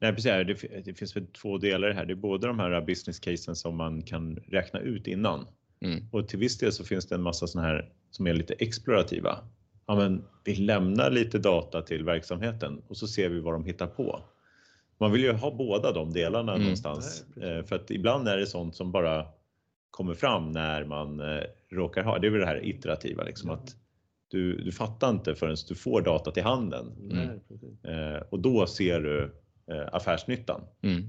Nej, precis. Det, det finns väl två delar här. Det är både de här business casen som man kan räkna ut innan mm. och till viss del så finns det en massa sådana här som är lite explorativa ja, men vi lämnar lite data till verksamheten och så ser vi vad de hittar på. Man vill ju ha båda de delarna mm. någonstans Nej, för att ibland är det sånt som bara kommer fram när man eh, råkar ha, det är väl det här iterativa liksom att du, du fattar inte förrän du får data till handen mm. eh, och då ser du eh, affärsnyttan. Mm.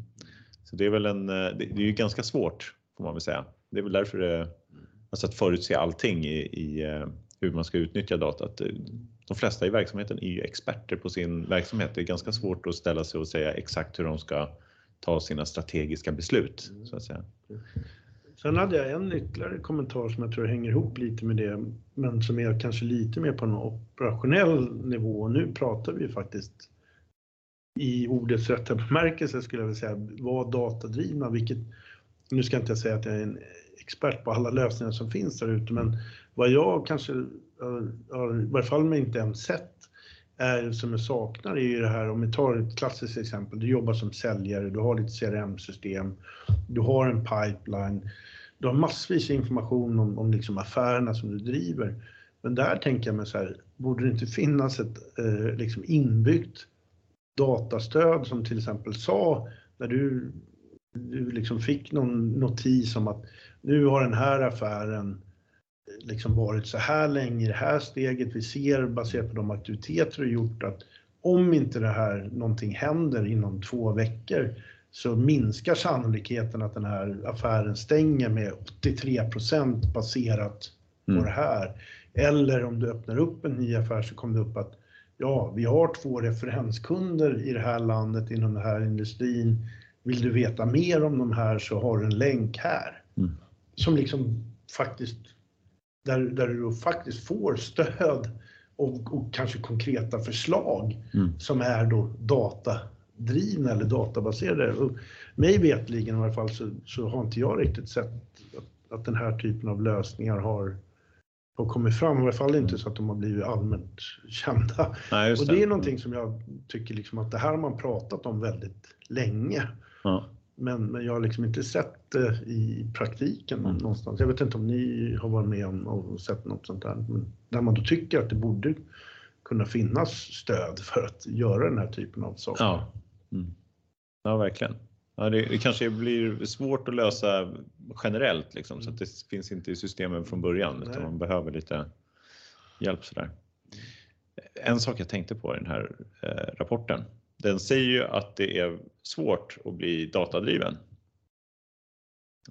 Så det är väl en, eh, det, det, är ju ganska svårt får man väl säga. Det är väl därför det, alltså att förutse allting i, i eh, hur man ska utnyttja datat. De flesta i verksamheten är ju experter på sin verksamhet. Det är ganska svårt att ställa sig och säga exakt hur de ska ta sina strategiska beslut. Så att säga. Sen hade jag en ytterligare kommentar som jag tror hänger ihop lite med det, men som är kanske lite mer på en operationell nivå. Nu pratar vi faktiskt i ordets rätta bemärkelse skulle jag vilja säga, vara datadrivna, vilket nu ska jag inte säga att jag är en expert på alla lösningar som finns där ute, men vad jag kanske i varje fall inte än sett, är, som jag saknar är ju det här, om vi tar ett klassiskt exempel, du jobbar som säljare, du har ditt CRM-system, du har en pipeline, du har massvis information om, om liksom affärerna som du driver. Men där tänker jag mig så här, borde det inte finnas ett eh, liksom inbyggt datastöd som till exempel sa när du, du liksom fick någon notis om att nu har den här affären liksom varit så här länge i det här steget. Vi ser baserat på de aktiviteter du gjort att om inte det här någonting händer inom två veckor så minskar sannolikheten att den här affären stänger med 83% baserat på mm. det här. Eller om du öppnar upp en ny affär så kommer det upp att ja, vi har två referenskunder i det här landet inom den här industrin. Vill du veta mer om de här så har du en länk här. Mm. Som liksom faktiskt där, där du faktiskt får stöd och, och kanske konkreta förslag mm. som är då datadrivna eller databaserade. Och mig vetligen i alla fall så, så, har inte jag riktigt sett att, att den här typen av lösningar har, har kommit fram. I alla fall inte så att de har blivit allmänt kända. Nej, och det är någonting som jag tycker liksom att det här har man pratat om väldigt länge. Ja. Men, men jag har liksom inte sett det i praktiken mm. någonstans. Jag vet inte om ni har varit med om och sett något sånt där. Men där man då tycker att det borde kunna finnas stöd för att göra den här typen av saker. Ja, mm. ja verkligen. Ja, det, det, kanske blir svårt att lösa generellt liksom, så att det finns inte i systemen från början Nej. utan man behöver lite hjälp sådär. en sak jag tänkte på i den här eh, rapporten. Den säger ju att det är svårt att bli datadriven.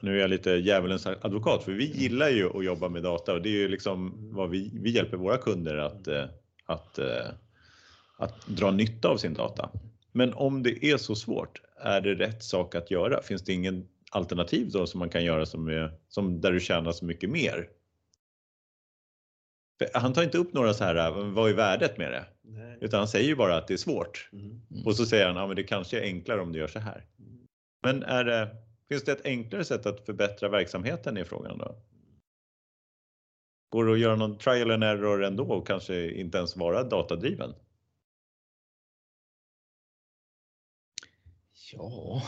Nu är jag lite djävulens advokat för vi gillar ju att jobba med data och det är ju liksom vad vi, vi hjälper våra kunder att, eh, att, eh, att dra nytta av sin data. Men om det är så svårt, är det rätt sak att göra? Finns det ingen alternativ då som man kan göra som, är, som där du tjänar så mycket mer? Han tar inte upp några så här, vad är värdet med det? Nej. Utan han säger ju bara att det är svårt. Mm. Mm. Och så säger han, ja men det kanske är enklare om du gör så här. Men är det, finns det ett enklare sätt att förbättra verksamheten i frågan då? Går det att göra någon trial and error ändå och kanske inte ens vara datadriven? Ja.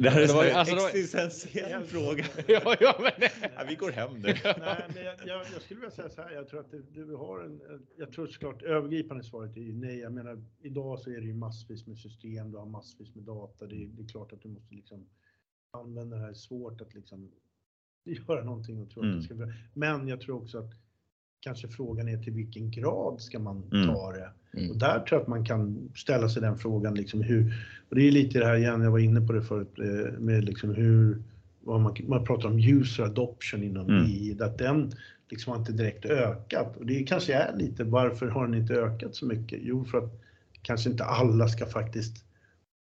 Det här är en alltså, existentiell fråga. ja, ja, men... ja, vi går hem nu. Nej, men jag, jag, jag, skulle vilja säga så här. Jag tror att du, du har en. Jag tror såklart övergripande svaret är ju nej. Jag menar idag så är det ju massvis med system. Du har massvis med data. Det, det är klart att du måste liksom använda det här. Det är svårt att liksom göra någonting och tro mm. att det ska. Men jag tror också att kanske frågan är till vilken grad ska man mm. ta det? Mm. Och där tror jag att man kan ställa sig den frågan liksom hur, och det är lite det här igen, jag var inne på det förut, eh, med liksom hur, man, man pratar om user adoption inom mm. AI, att den liksom har inte direkt ökat. Och det kanske är lite, varför har den inte ökat så mycket? Jo, för att kanske inte alla ska faktiskt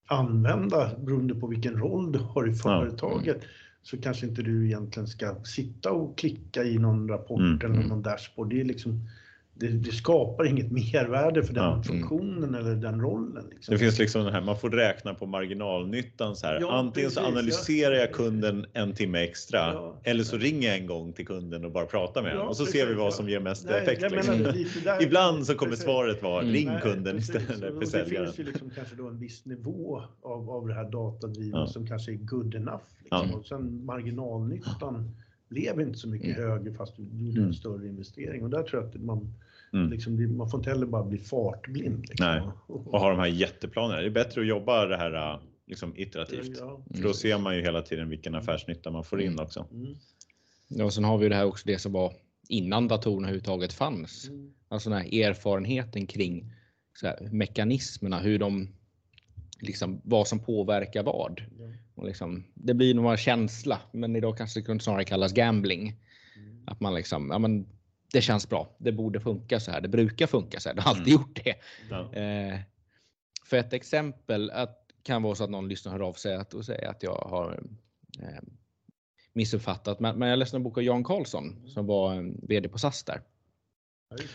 använda, beroende på vilken roll du har i företaget, mm så kanske inte du egentligen ska sitta och klicka i någon rapport mm. eller mm. någon dashboard. Det är liksom det, det, skapar inget mervärde för den ja, mm. funktionen mm. eller den rollen. Liksom. Det finns liksom den här, man får räkna på marginalnyttan så här. Ja, Antingen precis, så analyserar jag kunden en timme extra ja, eller så ringer jag en gång till kunden och bara pratar med honom och så precis, ser vi vad som ger mest Nej, effekt. Liksom. Där, Ibland så kommer precis. svaret vara mm. ring kunden istället för säljaren. Det finns ju liksom kanske då en viss nivå av, av det här datadrivet som kanske är good enough. Liksom. Och sen marginalnyttan blev inte så mycket mm. högre fast du gjorde en mm. större investering och där tror jag att man Mm. Liksom, man får inte heller bara bli fartblind. Liksom. Nej. Och ha de här jätteplanerna. Det är bättre att jobba det här äh, liksom, iterativt. Ja, För då ser man ju hela tiden vilken affärsnytta man får in mm. också. Mm. Ja, och sen har vi det här också det som var innan datorerna överhuvudtaget fanns. Mm. Alltså den här erfarenheten kring så här, mekanismerna, hur de liksom vad som påverkar vad. Ja. Och liksom, det blir nog en känsla, men idag kanske det kunde snarare kallas gambling. Mm. Att man liksom, ja men det känns bra. Det borde funka så här. Det brukar funka så här. Det har alltid mm. gjort det. Ja. Eh, för ett exempel att, kan vara så att någon lyssnar hör av sig att, och säger att jag har eh, missuppfattat. Men, men jag läste en bok av Jan Karlsson som var eh, VD på SAS där.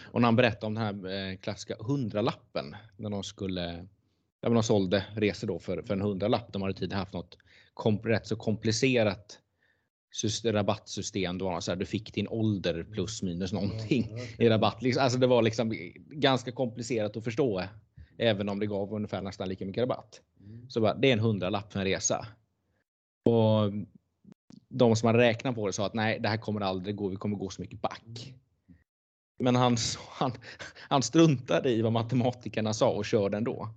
Och när han berättade om den här eh, klassiska hundralappen när de skulle där de sålde resor då för, för en hundralapp. De hade tidigare haft något kom, rätt så komplicerat rabattsystem. Det var så här, du fick din ålder plus minus någonting mm, okay. i rabatt. Liksom, alltså det var liksom ganska komplicerat att förstå. Även om det gav ungefär nästan lika mycket rabatt. Mm. Så bara, det är en hundralapp för en resa. Och de som hade räknat på det sa att nej, det här kommer aldrig gå. Vi kommer gå så mycket back. Men han, han, han struntade i vad matematikerna sa och körde ändå.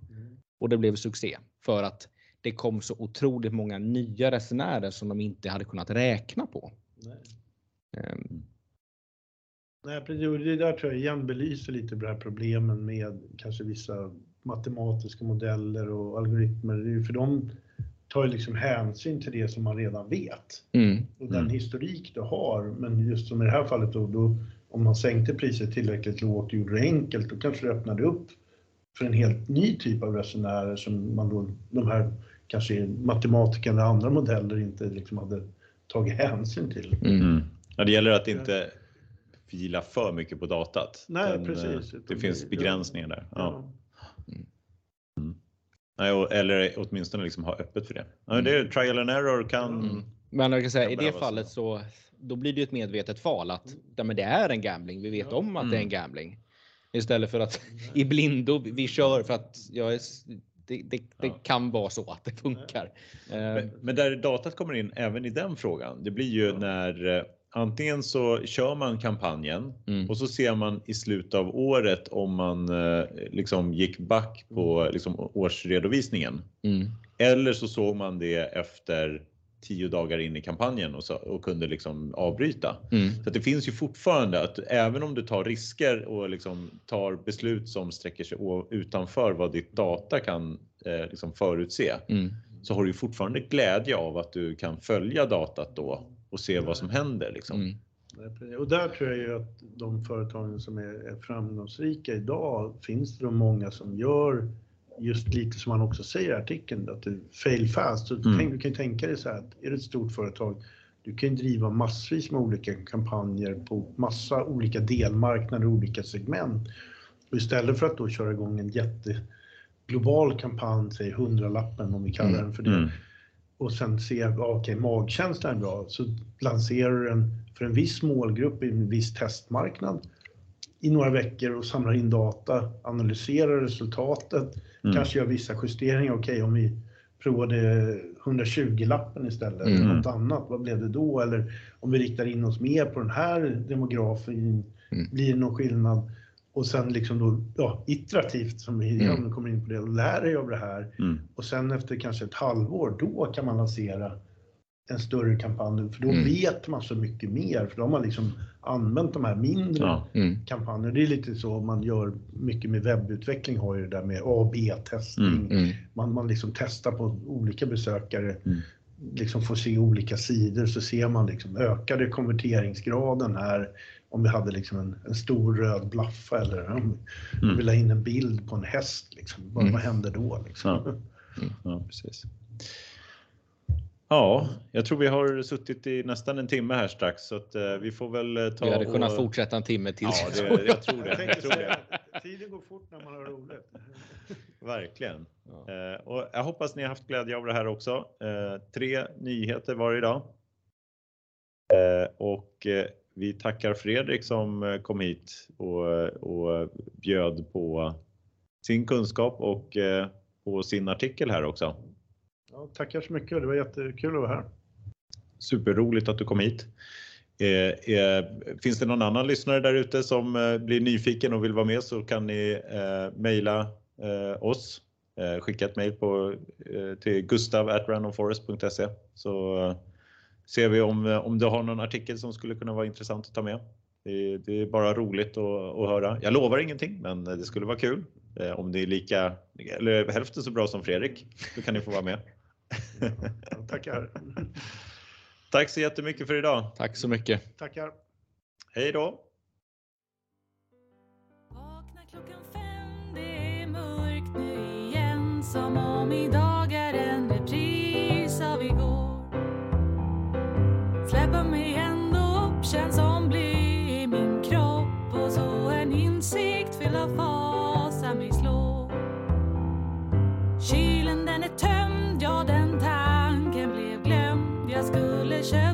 Och det blev succé för att det kom så otroligt många nya resenärer som de inte hade kunnat räkna på. Nej. Um. Nej, det där tror jag igen belyser lite det här problemen med kanske vissa matematiska modeller och algoritmer. För de tar ju liksom hänsyn till det som man redan vet mm. och den mm. historik du har. Men just som i det här fallet då, då om man sänkte priset tillräckligt lågt och gjorde det enkelt, då kanske det öppnade upp för en helt ny typ av resenärer som man då, de här kanske matematiker eller andra modeller inte liksom hade tagit hänsyn till. Mm. mm. Ja, det gäller att inte fila för mycket på datat. Nej, Den, precis. Eh, det finns begränsningar där. Ja. Mm. Nej, eller åtminstone liksom ha öppet för det. Ja, det är, mm. trial and error kan. Mm. Men jag kan säga, i det fallet så då blir det ett medvetet val att ja, men det är en gambling. Vi vet om att det är en gambling. Istället för att i blindo vi kör för att jag är det, det, det ja. kan vara så att det funkar. Men, eh, men, där datat kommer in även i den frågan. Det blir ju ja. när eh, antingen så kör man kampanjen mm. och så ser man i slutet av året om man eh, liksom gick back på mm. liksom, årsredovisningen. Mm. Eller så såg man det efter tio dagar in i kampanjen och, så, och kunde liksom avbryta. Mm. Så det finns ju fortfarande att även om du tar risker och liksom tar beslut som sträcker sig utanför vad ditt data kan eh, liksom förutse, mm. så har du fortfarande glädje av att du kan följa datat då och se vad som händer. Liksom. Mm. Och där tror jag ju att de företagen som är, är framgångsrika idag finns det många som gör just lite som han också säger i artikeln, att du fail fast. Så mm. tänk, du kan ju tänka dig så här att är du ett stort företag, du kan ju driva massvis med olika kampanjer på massa olika delmarknader och olika segment. Och istället för att då köra igång en jätteglobal kampanj, säg hundralappen om vi kallar mm. den för det, mm. och sen se, okej, okay, magkänslan är bra, så lanserar du den för en viss målgrupp i en viss testmarknad i några veckor och samlar in data, analyserar resultatet, mm. kanske gör vissa justeringar. Okej, okay, om vi provade 120-lappen istället, mm. något annat, vad blev det då? Eller om vi riktar in oss mer på den här demografin, mm. blir det någon skillnad? Och sen liksom då, ja, iterativt, som vi mm. kommer in på det, och lär dig av det här. Mm. Och sen efter kanske ett halvår, då kan man lansera en större kampanj, för då mm. vet man så mycket mer, för då har man liksom använt de här mindre ja. mm. kampanjerna. Det är lite så man gör mycket med webbutveckling, har ju det där med A B-testning. Mm. mm. Man, man liksom testar på olika besökare, mm. liksom får se olika sidor, så ser man liksom ökade konverteringsgraden här om vi hade liksom en, en stor röd blaffa eller om vi mm. vill ha in en bild på en häst, liksom. vad, vad händer då? Liksom? Ja. ja, precis. Ja, jag tror vi har suttit i nästan en timme här strax så att eh, vi får väl eh, ta. Vi hade och... kunnat fortsätta en timme till. Ja, det, jag tror det. Jag tror det. Tiden går fort när man har roligt. Verkligen. Ja. Eh, och jag hoppas ni har haft glädje av det här också. Eh, tre nyheter varje dag. Eh, och eh, vi tackar Fredrik som kom hit och, och bjöd på sin kunskap och på sin artikel här också. Ja, tackar så mycket. Det var jättekul att vara här. Superroligt att du kom hit. Eh, eh, finns det någon annan lyssnare där ute som eh, blir nyfiken och vill vara med så kan ni eh, mejla eh, oss. Eh, skicka ett mejl eh, till gustav.randomforest.se så eh, ser vi om, eh, om du har någon artikel som skulle kunna vara intressant att ta med. Det, det är bara roligt att, att höra. Jag lovar ingenting, men eh, det skulle vara kul. Om det är lika, eller hälften så bra som Fredrik, då kan ni få vara med. Ja, tackar. Tack så jättemycket för idag. Tack så mycket. Tackar. Hej då. Vakna klockan fem, det är mörkt nu igen som om idag skulle